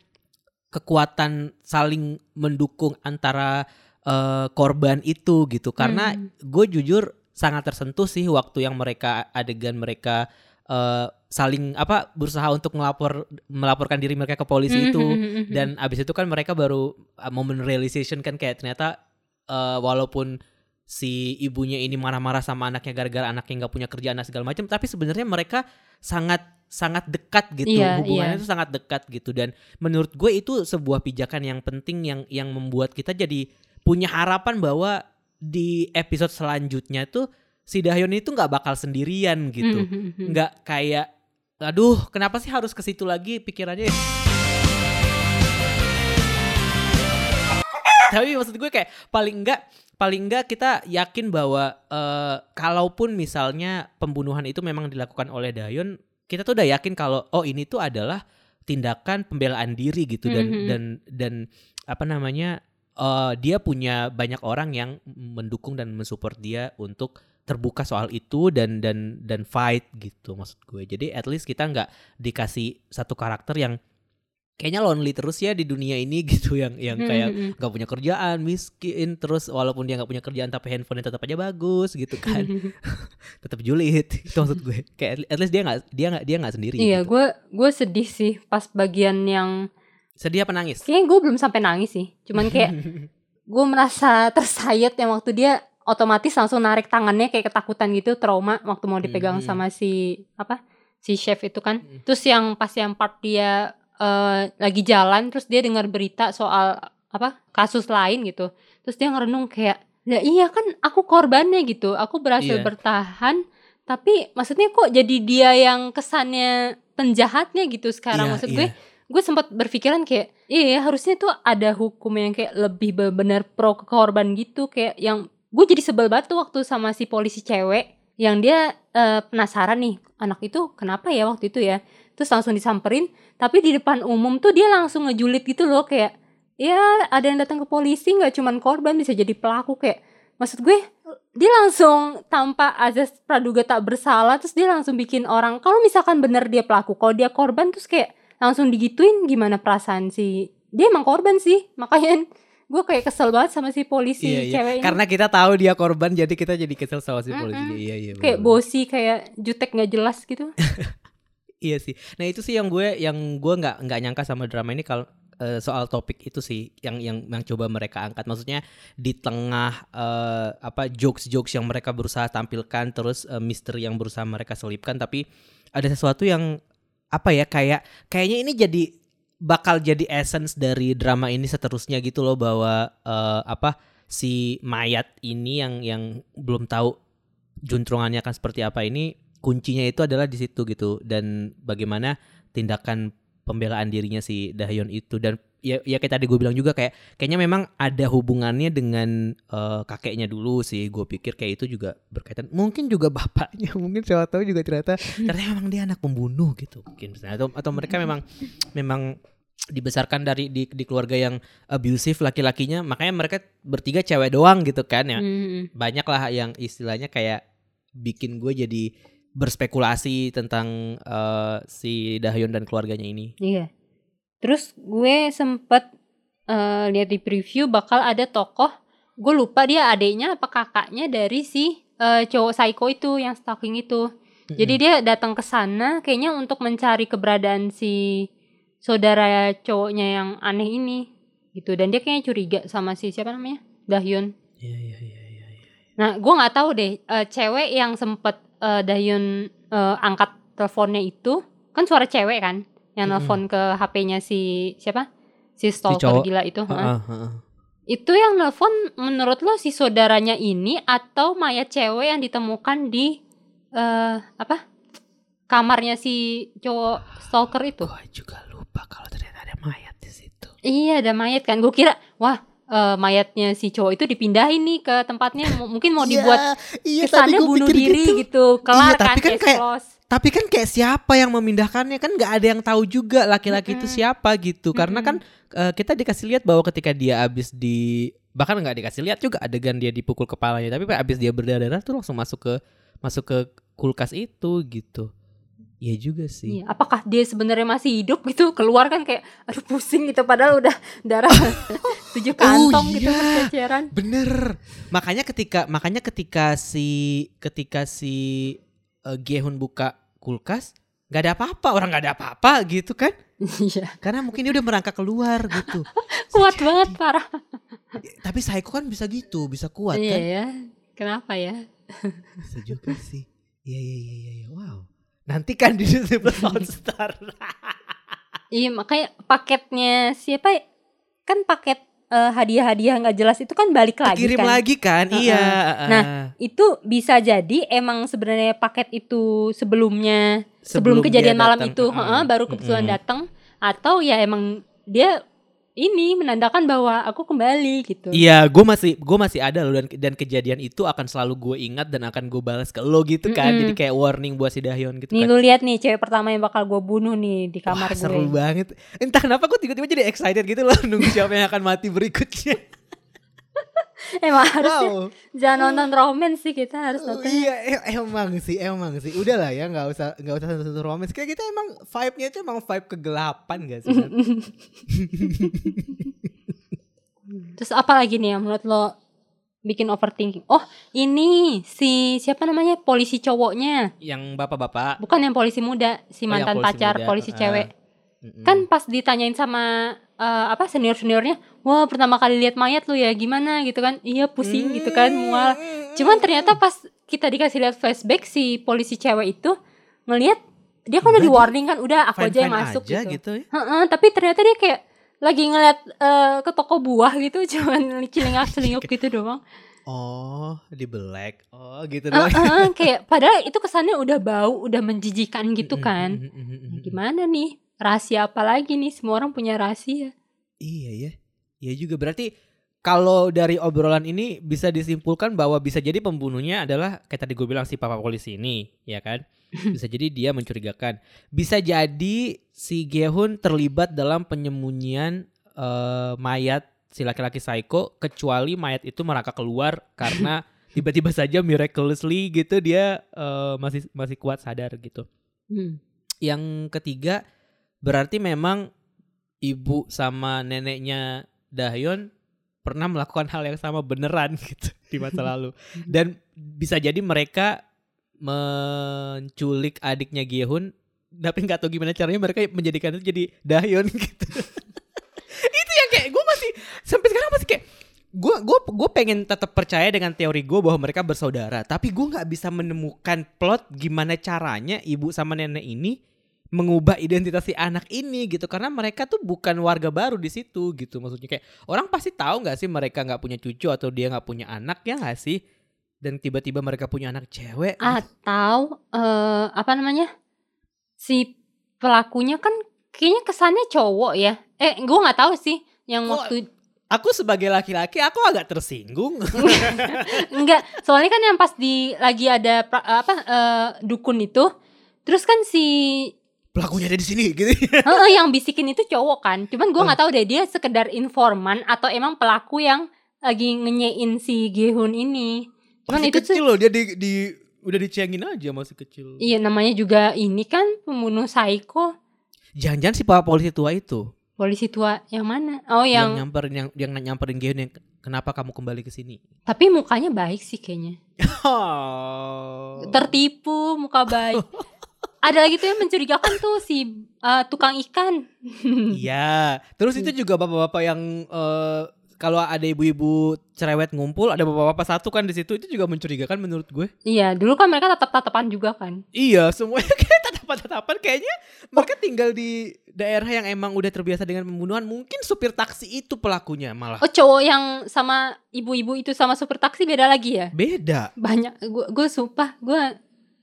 S4: kekuatan saling mendukung antara eh, korban itu gitu karena
S5: Hmm.
S4: gue jujur sangat tersentuh sih waktu yang mereka adegan mereka eh, saling apa berusaha untuk melapor melaporkan diri mereka ke polisi itu
S5: Mhm.
S4: dan abis itu kan mereka baru uh, moment realization kan kayak ternyata uh, walaupun si ibunya ini marah-marah sama anaknya gara-gara anaknya nggak punya kerjaan dan segala macam tapi sebenarnya mereka sangat sangat dekat gitu
S5: Iya,
S4: hubungannya
S5: iya.
S4: itu sangat dekat gitu dan menurut gue itu sebuah pijakan yang penting yang yang membuat kita jadi punya harapan bahwa di episode selanjutnya tuh si Dahyun itu nggak bakal sendirian gitu
S5: Mhm.
S4: nggak kayak aduh kenapa sih harus ke situ lagi pikirannya tapi maksud gue kayak paling enggak paling enggak kita yakin bahwa eh, kalaupun misalnya pembunuhan itu memang dilakukan oleh Dayon kita tuh udah yakin kalau oh ini tuh adalah tindakan pembelaan diri gitu dan
S5: Mhm.
S4: dan dan apa namanya eh, dia punya banyak orang yang mendukung dan mensupport dia untuk terbuka soal itu dan dan dan fight gitu maksud gue jadi at least kita nggak dikasih satu karakter yang kayaknya lonely terus ya di dunia ini [LAUGHS] gitu yang yang kayak
S5: Mhm.
S4: nggak punya kerjaan miskin terus walaupun dia nggak punya kerjaan tapi handphonenya tetap aja bagus gitu kan [LAUGHS] [LAUGHS] tetap julid itu maksud gue kayak at least dia nggak dia nggak dia nggak sendiri
S5: Iya,
S4: gitu.
S5: gue gue sedih sih pas bagian yang
S4: sedih apa nangis
S5: kayaknya gue belum sampai nangis sih. Cuman kayak gue merasa tersayat yang waktu dia otomatis langsung narik tangannya kayak ketakutan gitu, trauma waktu mau dipegang
S4: Mhm.
S5: sama si apa si chef itu kan. Terus yang pas yang part dia eh, lagi jalan, terus dia dengar berita soal apa kasus lain gitu. Terus dia ngerenung kayak, ya iya kan aku korbannya gitu, aku berhasil
S4: Iya.
S5: bertahan. Tapi maksudnya kok jadi dia yang kesannya penjahatnya gitu sekarang
S4: Iya,
S5: maksud
S4: iya.
S5: gue gue sempat berpikiran kayak iya harusnya tuh ada hukum yang kayak lebih benar pro ke korban gitu kayak yang gue jadi sebel banget tuh waktu sama si polisi cewek yang dia eh, penasaran nih anak itu kenapa ya waktu itu ya terus langsung disamperin tapi di depan umum tuh dia langsung ngejulit gitu loh kayak ya ada yang datang ke polisi nggak cuman korban bisa jadi pelaku kayak maksud gue dia langsung tanpa azas praduga tak bersalah terus dia langsung bikin orang kalau misalkan bener dia pelaku kalau dia korban terus kayak langsung digituin gimana perasaan si dia emang korban sih [LAUGHS] makanya gue kayak kesel banget sama si polisi
S4: Iya, iya.
S5: cewek ini
S4: Karena kita tahu dia korban jadi kita jadi kesel sama si polisi.
S5: Mm-mm.
S4: Iya, iya.
S5: kayak bosi kayak jutek nggak jelas gitu [LAUGHS]
S4: Iya sih. Nah, itu sih yang gue yang gue nggak nggak nyangka sama drama ini kalau eh, soal topik itu sih yang yang yang coba mereka angkat. Maksudnya di tengah eh, apa jokes-jokes yang mereka berusaha tampilkan terus eh, misteri yang berusaha mereka selipkan tapi ada sesuatu yang apa ya kayak kayaknya ini jadi bakal jadi essence dari drama ini seterusnya gitu loh bahwa eh, apa si mayat ini yang yang belum tahu juntrungannya akan seperti apa ini kuncinya itu adalah di situ gitu. Dan bagaimana tindakan pembelaan dirinya si Dahyun itu. Dan ya ya kayak tadi gue bilang juga kayak kayaknya memang ada hubungannya dengan eh, kakeknya dulu sih. Gue pikir kayak itu juga berkaitan. Mungkin juga [LAUGHS] bapaknya mungkin siapa tahu juga ternyata ternyata memang dia anak pembunuh gitu. Mungkin misalnya. atau atau mereka memang memang dibesarkan dari di, di keluarga yang abusive laki-lakinya. Makanya mereka bertiga cewek doang gitu kan ya.
S5: Hmm.
S4: banyak lah yang istilahnya kayak bikin gue jadi berspekulasi tentang eh, si Dahyun dan keluarganya ini.
S5: Iya. Terus gue sempet eh, lihat di preview bakal ada tokoh, gue lupa dia adiknya apa kakaknya dari si eh, cowok psycho itu yang stalking itu. Jadi dia datang ke sana kayaknya untuk mencari keberadaan si saudara cowoknya yang aneh ini gitu dan dia kayaknya curiga sama si siapa namanya Dahyun.
S4: Iya iya iya iya.
S5: Nah, gue nggak tahu deh, eh, cewek yang sempet eh, Dahyun eh, angkat teleponnya itu kan suara cewek kan, yang nelfon ke HP-nya si siapa? Si stalker
S4: cowok.
S5: gila itu. heeh.
S4: Heeh, heeh.
S5: Itu yang nelfon menurut lo si saudaranya ini atau mayat cewek yang ditemukan di eh apa? Kamarnya si cowok stalker itu.
S4: Gue juga lupa kalau ternyata ada mayat di situ.
S5: Iya, ada mayat kan. Gue kira, wah, eh, mayatnya si cowok itu dipindahin nih ke tempatnya M- mungkin mau dibuat
S4: iya,
S5: kesannya bunuh diri gitu, kelar
S4: Iya, tapi kan
S5: kan,
S4: kayak-
S5: close.
S4: Tapi kan kayak siapa yang memindahkannya kan nggak ada yang tahu juga laki-laki itu
S5: Mm-mm.
S4: siapa gitu. Karena kan eh, kita dikasih lihat bahwa ketika dia habis di bahkan nggak dikasih lihat juga adegan dia dipukul kepalanya, tapi habis dia berdarah tuh langsung masuk ke masuk ke kulkas itu gitu. Iya juga sih.
S5: Iya, apakah dia sebenarnya masih hidup gitu? Keluar kan kayak aduh pusing gitu padahal udah darah [LAUGHS] tujuh kantong gitu
S4: iya.
S5: berceceran.
S4: Bener. Makanya ketika makanya ketika si ketika si uh, Gehun buka kulkas nggak ada apa-apa orang nggak ada apa-apa gitu kan?
S5: Iya,
S4: Karena mungkin dia udah merangkak keluar gitu. [LAUGHS]
S5: kuat banget parah.
S4: Tapi Psycho kan bisa gitu, bisa kuat
S5: Iya
S4: kan?
S5: ya. Kenapa ya?
S4: Juga sih. Iya iya iya iya. iya. Wow. Nanti kan di Disney Plus [LAUGHS] Hotstar.
S5: Iya, makanya paketnya siapa ya? kan paket eh, hadiah-hadiah nggak jelas itu kan balik lagi
S4: Kirim
S5: kan.
S4: lagi kan?
S5: Heeh.
S4: Iya.
S5: Nah,
S4: uh,
S5: Itu bisa jadi emang sebenarnya paket itu sebelumnya
S4: Sebelum
S5: sebelum, kejadian
S4: dia
S5: malam itu
S4: Mm-mm.
S5: heeh, baru kebetulan
S4: Mm-mm.
S5: datang atau ya emang dia ini menandakan bahwa aku kembali gitu.
S4: Iya, gue masih gue masih ada loh dan dan kejadian itu akan selalu gue ingat dan akan gue balas ke lo gitu kan.
S5: Mm-mm.
S4: Jadi kayak warning buat si Dahyun gitu
S5: Nih
S4: kan.
S5: lu lihat nih cewek pertama yang bakal gue bunuh nih di kamar
S4: Wah,
S5: gue.
S4: seru banget. Entah kenapa gue tiba-tiba jadi excited gitu loh nunggu siapa yang akan mati berikutnya.
S5: Emang harusnya
S4: wow.
S5: jangan nonton romance sih kita harus
S4: Oh,
S5: nonton.
S4: iya em- emang sih emang sih udah lah ya nggak usah nggak usah sentuh romance kayak kita emang vibe-nya itu emang vibe kegelapan gak sih? [LAUGHS]
S5: Terus apa lagi nih yang menurut lo bikin overthinking? Oh ini si siapa namanya polisi cowoknya,
S4: yang bapak-bapak
S5: bukan yang polisi muda, si
S4: Oh,
S5: mantan
S4: polisi
S5: pacar
S4: muda,
S5: polisi cewek.
S4: Mm-mm.
S5: Kan pas ditanyain sama eh, apa senior seniornya, wah pertama kali lihat mayat lu ya gimana gitu kan? Iya pusing gitu kan mual. Cuman ternyata pas kita dikasih lihat flashback si polisi cewek itu ngelihat dia kan udah di warning kan, udah aku aja yang masuk
S4: aja
S5: gitu.
S4: gitu ya
S5: Heeh, tapi ternyata dia kayak lagi ngeliat eh, ke toko buah gitu, [LAUGHS] cuman celingak celinguk gitu doang.
S4: oh di black oh gitu doang
S5: eh, [LAUGHS] kayak padahal itu kesannya udah bau, udah menjijikan gitu kan. Gimana nih? Rahasia apa lagi nih? Semua orang punya rahasia.
S4: Iya ya. Iya juga berarti kalau dari obrolan ini bisa disimpulkan bahwa bisa jadi pembunuhnya adalah kayak tadi gue bilang si papa polisi ini, ya kan? [LAUGHS] Bisa jadi dia mencurigakan. Bisa jadi si Gehun terlibat dalam penyembunyian eh, mayat si laki-laki psycho kecuali mayat itu merangkak keluar karena [LAUGHS] tiba-tiba saja miraculously gitu dia eh, masih masih kuat sadar gitu.
S5: Hmm.
S4: Yang ketiga berarti memang ibu sama neneknya Dahyon pernah melakukan hal yang sama beneran [LAUGHS] gitu di masa lalu. Dan bisa jadi mereka menculik adiknya Gihun tapi nggak tahu gimana caranya mereka menjadikan itu jadi Dahyon gitu. [LAUGHS] Itu yang kayak gue masih sampai sekarang masih kayak gue gue gue pengen tetap percaya dengan teori gue bahwa mereka bersaudara tapi gue nggak bisa menemukan plot gimana caranya ibu sama nenek ini mengubah identitas si anak ini gitu. Karena mereka tuh bukan warga baru di situ gitu. Maksudnya kayak orang pasti tahu nggak sih mereka nggak punya cucu atau dia nggak punya anak ya nggak sih? Dan tiba-tiba mereka punya anak cewek.
S5: Atau eh apa namanya? Si pelakunya kan kayaknya kesannya cowok ya. Eh, gue nggak tahu sih yang
S4: Kok-
S5: waktu
S4: aku sebagai laki-laki aku agak tersinggung. [LAUGHS]
S5: Enggak, soalnya kan yang pas di lagi ada pra- apa eh, dukun itu, terus kan si
S4: pelakunya ada di sini gitu
S5: Heeh, yang bisikin itu cowok kan. Cuman gue nggak tahu deh dia sekedar informan atau emang pelaku yang lagi ngenyein si Gehun ini. Cuman
S4: masih
S5: itu
S4: kecil
S5: tuh
S4: loh dia di, di udah dicengin aja masih kecil
S5: iya namanya juga ini kan pembunuh psycho.
S4: jangan-jangan si pak polisi tua itu
S5: Polisi tua yang mana? Oh
S4: yang,
S5: yang,
S4: nyamperin yang yang nyamperin Geon yang kenapa kamu kembali ke sini
S5: tapi mukanya baik sih kayaknya. [LAUGHS]
S4: oh.
S5: Tertipu, muka baik. [LAUGHS] Ada lagi tuh yang mencurigakan tuh si eh, tukang ikan. [LAUGHS]
S4: Iya, terus itu juga bapak-bapak yang eh, kalau ada ibu-ibu cerewet ngumpul, ada bapak-bapak satu kan di situ itu juga mencurigakan menurut gue.
S5: Iya, dulu kan mereka tatap-tatapan juga kan.
S4: Iya, semuanya [LAUGHS] kayak tatapan-tatapan kayaknya mereka tinggal di daerah yang emang udah terbiasa dengan pembunuhan. Mungkin supir taksi itu pelakunya malah.
S5: Oh, cowok yang sama ibu-ibu itu sama supir taksi beda lagi ya?
S4: Beda.
S5: Banyak gue gue sumpah, gue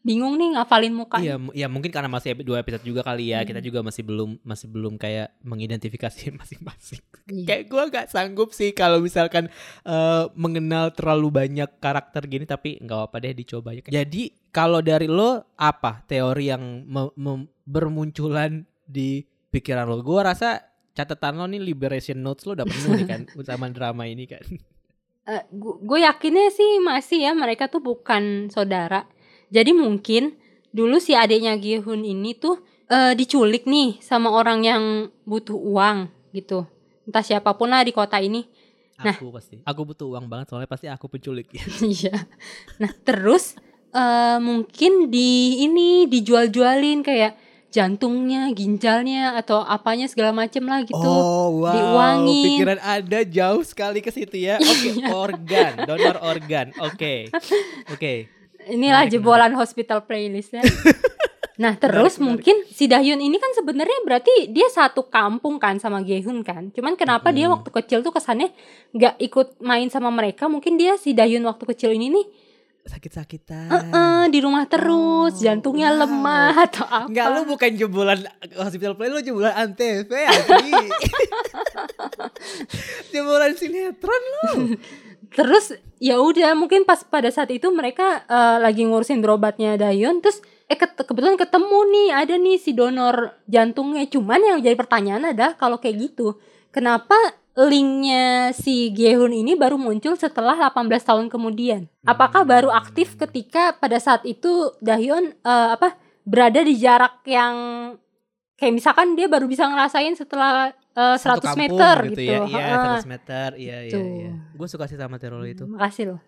S5: bingung nih ngafalin muka.
S4: Iya, ya mungkin karena masih dua episode juga kali ya.
S5: Hmm.
S4: Kita juga masih belum masih belum kayak mengidentifikasi [LAUGHS] masing-masing.
S5: Iya.
S4: Kayak gue gak sanggup sih kalau misalkan eh, mengenal terlalu banyak karakter gini tapi nggak apa deh dicoba aja. Jadi kalau dari lo apa teori yang bermunculan di pikiran lo? Gue rasa catatan lo nih liberation notes lo udah penuh nih kan [LAUGHS] sama drama ini kan.
S5: gue yakinnya sih masih ya mereka tuh bukan saudara. Jadi mungkin dulu si adiknya Gihun ini tuh eh, diculik nih sama orang yang butuh uang gitu. Entah siapa pun lah di kota ini. Nah.
S4: Aku pasti. Aku butuh uang banget soalnya pasti aku penculik. [LAUGHS]
S5: Iya. nah terus eh, mungkin di ini dijual-jualin kayak jantungnya, ginjalnya atau apanya segala macem lah gitu.
S4: Oh wow,
S5: Diuangin.
S4: pikiran Anda jauh sekali ke situ ya. [LAUGHS] Oke, organ, donor organ. Oke, [LAUGHS] oke.
S5: Inilah
S4: Menarik,
S5: jebolan hospital playlist ya. [LAUGHS] Nah terus
S4: menarik.
S5: mungkin si Dahyun ini kan sebenarnya berarti dia satu kampung kan sama Gehun kan. Cuman kenapa dia
S4: Mm-mm.
S5: waktu kecil tuh kesannya nggak ikut main sama mereka? Mungkin dia si Dahyun waktu kecil ini nih
S4: Sakit-sakitan.
S5: eh, di rumah terus,
S4: Oh,
S5: jantungnya
S4: wow.
S5: lemah atau apa?
S4: Enggak, lu bukan jebolan hospital play, lu jebolan antv [LAUGHS] [LAUGHS] jebolan sinetron lu.
S5: Terus ya udah mungkin pas pada saat itu mereka eh, lagi ngurusin berobatnya Dahyun terus eh ket- kebetulan ketemu nih ada nih si donor jantungnya. Cuman yang jadi pertanyaan adalah kalau kayak gitu kenapa linknya si Gehun ini baru muncul setelah 18 tahun kemudian? Apakah baru aktif ketika pada saat itu Dahyun eh, apa berada di jarak yang kayak misalkan dia baru bisa ngerasain setelah eh, 100
S4: Satu kampung
S5: meter gitu,
S4: ya. Iya,
S5: Heeh.
S4: 100 meter. Iya, iya, iya. Gue suka sih sama teror itu.
S5: makasih loh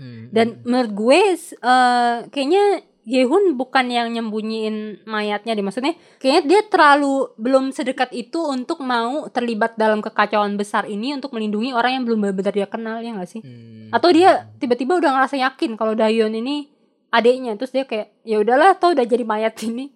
S4: Hmm,
S5: Dan
S4: hmm.
S5: menurut gue eh, kayaknya Yehun bukan yang nyembunyiin mayatnya deh. Maksudnya kayaknya dia terlalu belum sedekat itu untuk mau terlibat dalam kekacauan besar ini untuk melindungi orang yang belum benar-benar dia kenal ya gak sih?
S4: Hmm.
S5: Atau dia tiba-tiba udah ngerasa yakin kalau Dayon ini adiknya terus dia kayak ya udahlah tau udah jadi mayat ini.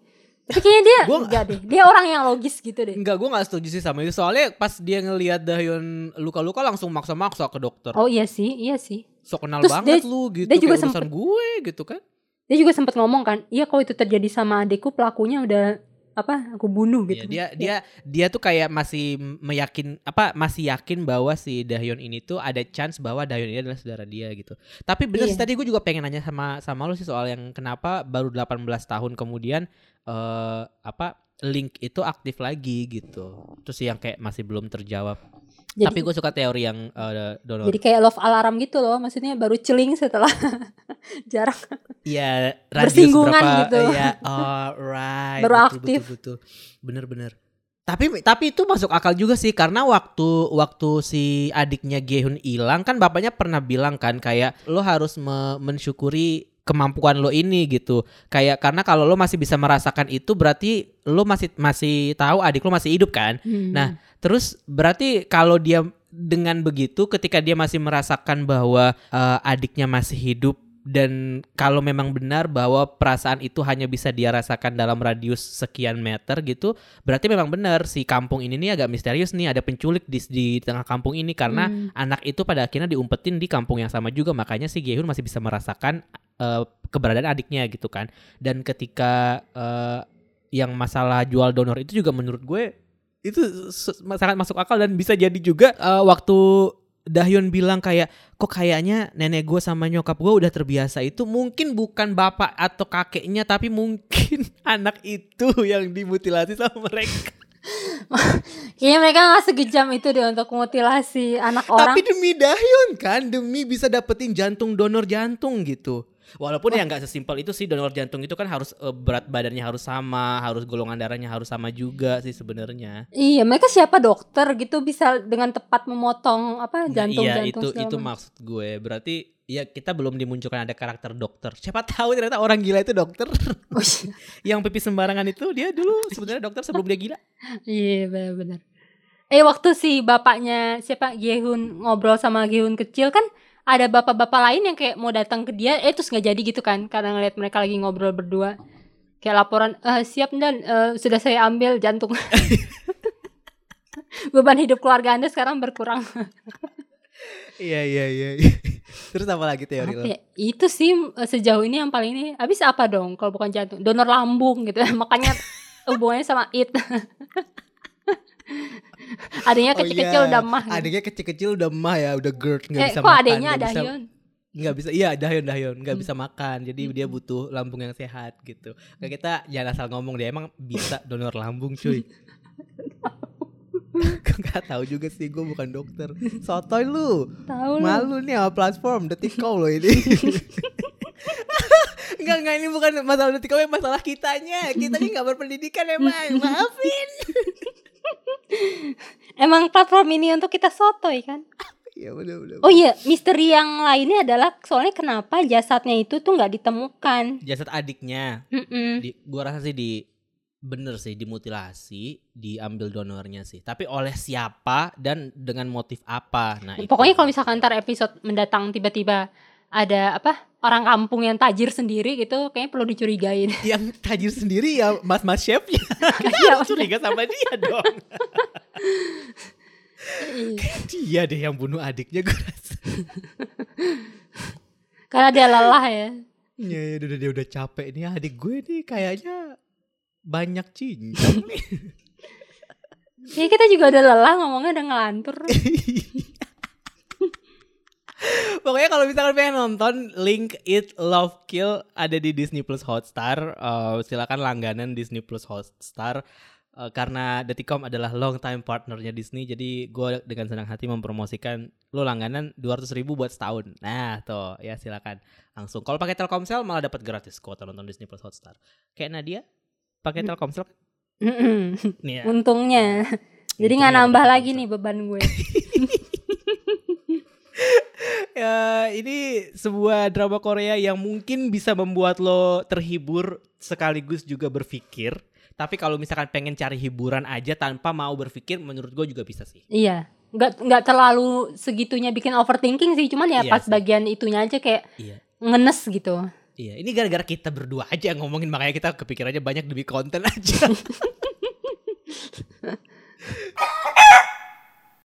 S5: Tapi kayaknya dia
S4: Gua-
S5: enggak deh. Dia orang yang logis gitu deh.
S4: Enggak, gue gak setuju sih sama itu. Soalnya pas dia ngelihat Dahyun luka-luka langsung maksa-maksa ke dokter.
S5: Oh iya sih, iya sih.
S4: So kenal
S5: Terus
S4: banget
S5: dia-
S4: lu gitu.
S5: dia juga
S4: kayak urusan gue gitu kan.
S5: Dia juga sempat ngomong kan, iya kalau itu terjadi sama adikku pelakunya udah apa aku bunuh
S4: Iya,
S5: gitu.
S4: dia dia dia tuh kayak masih meyakin apa masih yakin bahwa si Dahyun ini tuh ada chance bahwa Dahyun ini adalah saudara dia gitu. Tapi bener sih
S5: Iya.
S4: tadi gue juga pengen nanya sama sama lu sih soal yang kenapa baru 18 tahun kemudian eh apa link itu aktif lagi gitu. Terus yang kayak masih belum terjawab.
S5: Jadi-
S4: Tapi gue suka teori yang eh, donor.
S5: Jadi kayak love alarm gitu loh, maksudnya baru celing setelah [LAUGHS] jarak.
S4: Iya, [LAUGHS]
S5: Bersinggungan
S4: berapa,
S5: gitu.
S4: Iya, [LAUGHS] alright.
S5: Baru
S4: betul,
S5: aktif.
S4: Betul, betul, Bener-bener. Tapi tapi itu masuk akal juga sih karena waktu waktu si adiknya Gehun hilang kan bapaknya pernah bilang kan kayak lo harus me- mensyukuri kemampuan lo ini gitu. Kayak karena kalau lo masih bisa merasakan itu berarti lo masih masih tahu adik lo masih hidup kan.
S5: Hmm.
S4: Nah, terus berarti kalau dia dengan begitu ketika dia masih merasakan bahwa eh, adiknya masih hidup dan kalau memang benar bahwa perasaan itu hanya bisa dia rasakan dalam radius sekian meter gitu, berarti memang benar si kampung ini nih agak misterius nih ada penculik di di tengah kampung ini karena
S5: Hmm.
S4: anak itu pada akhirnya diumpetin di kampung yang sama juga makanya si Gehun masih bisa merasakan eh, keberadaan adiknya gitu kan. Dan ketika eh, yang masalah jual donor itu juga menurut gue itu sangat masuk akal dan bisa jadi juga eh, waktu Dahyun bilang kayak kok kayaknya nenek gue sama nyokap gue udah terbiasa itu mungkin bukan bapak atau kakeknya tapi mungkin [LAUGHS] anak itu yang dimutilasi sama mereka. [LAUGHS]
S5: Kayaknya mereka gak sekejam itu deh untuk mutilasi anak orang.
S4: Tapi demi Dahyun kan demi bisa dapetin jantung donor jantung gitu. Walaupun ya nggak sesimpel itu sih donor jantung itu kan harus eh, berat badannya harus sama, harus golongan darahnya harus sama juga sih sebenarnya.
S5: Iya, mereka siapa dokter gitu bisa dengan tepat memotong apa
S4: Nah,
S5: jantung
S4: iya
S5: jantung
S4: itu itu maksud gue. Berarti ya kita belum dimunculkan ada karakter dokter. Siapa tahu ternyata orang gila itu dokter.
S5: Oh, iya. [LAUGHS]
S4: yang pipis sembarangan itu dia dulu sebenarnya dokter sebelum dia gila.
S5: Iya benar-benar. Eh waktu si bapaknya siapa Gehun ngobrol sama Gehun kecil kan ada bapak-bapak lain yang kayak mau datang ke dia eh terus nggak jadi gitu kan karena ngeliat mereka lagi ngobrol berdua. Kayak laporan "Eh, siap dan eh, sudah saya ambil jantung. [LAUGHS] Beban hidup keluarga anda sekarang berkurang.
S4: Iya iya iya. Terus apa lagi teori lo?
S5: Ya? itu sih eh, sejauh ini yang paling ini habis apa dong kalau bukan jantung? Donor lambung gitu. [LAUGHS] Makanya hubungannya sama it [LAUGHS] adanya
S4: Oh
S5: kecil-kecil
S4: iya,
S5: udah mah. Gitu.
S4: Adiknya kecil-kecil udah mah ya, udah GERD nggak
S5: eh
S4: bisa
S5: kok
S4: makan.
S5: adanya
S4: nggak
S5: ada
S4: bisa,
S5: Hyun?
S4: Nggak bisa iya Dahyun Dahyun nggak
S5: Hmm.
S4: bisa makan jadi dia butuh lambung yang sehat gitu. Kayak kita jangan asal ngomong dia emang bisa donor lambung cuy? [LAUGHS] Gak tahu juga sih gue bukan dokter. Sotoy lu.
S5: Tahu lu.
S4: Malu nih sama platform Detikau lo ini. [LAUGHS] Enggak enggak ini bukan masalah Detikau ini masalah kitanya. Kitanya gak berpendidikan emang. [LAUGHS] Maafin
S5: Emang platform ini untuk kita sotoy kan?
S4: Iya bener bener
S5: Oh iya, misteri yang lainnya adalah soalnya kenapa jasadnya itu tuh nggak ditemukan.
S4: Jasad adiknya
S5: Mm-mm.
S4: di, Gua rasa sih di Bener sih dimutilasi Diambil donornya sih Tapi oleh siapa Dan dengan motif apa Nah itu.
S5: Pokoknya kalau misalkan ntar episode mendatang tiba-tiba ada apa orang kampung yang tajir sendiri gitu, kayaknya perlu dicurigain. [LAUGHS]
S4: Yang tajir sendiri ya Mas-mas chefnya [LAUGHS]
S5: Iya,
S4: Lu curiga sama dia [LAUGHS] dong Dia deh yang bunuh adiknya gue rasa
S5: Karena dia lelah ya.
S4: Ya, ya udah dia udah capek nih adik gue nih kayaknya banyak cincang nih.
S5: Ya kita juga udah lelah ngomongnya udah ngelantur.
S4: Pokoknya kalau misalkan pengen nonton link It Love Kill ada di Disney Plus Hotstar. Eh, silakan langganan Disney Plus Hotstar. Eh, karena Deticom adalah long time partnernya Disney jadi gue dengan senang hati mempromosikan lo langganan 200 ribu buat setahun nah tuh ya silakan langsung kalau pakai Telkomsel malah dapat gratis kuota nonton Disney Plus Hotstar kayak Nadia pakai
S5: Hmm.
S4: Telkomsel nih ya.
S5: Untungnya. [LAUGHS] Jadi nggak nambah lagi nih beban gue. [LAUGHS]
S4: Ya, ini sebuah drama Korea yang mungkin bisa membuat lo terhibur sekaligus juga berpikir. Tapi kalau misalkan pengen cari hiburan aja tanpa mau berpikir, menurut gue juga bisa sih.
S5: Iya. Nggak nggak terlalu segitunya bikin overthinking sih, cuman ya
S4: Iya
S5: pas
S4: sih.
S5: bagian itunya aja kayak
S4: Iya.
S5: ngenes gitu.
S4: Iya, ini gara-gara kita berdua aja yang ngomongin makanya kita kepikirannya banyak demi konten aja. [LAUGHS]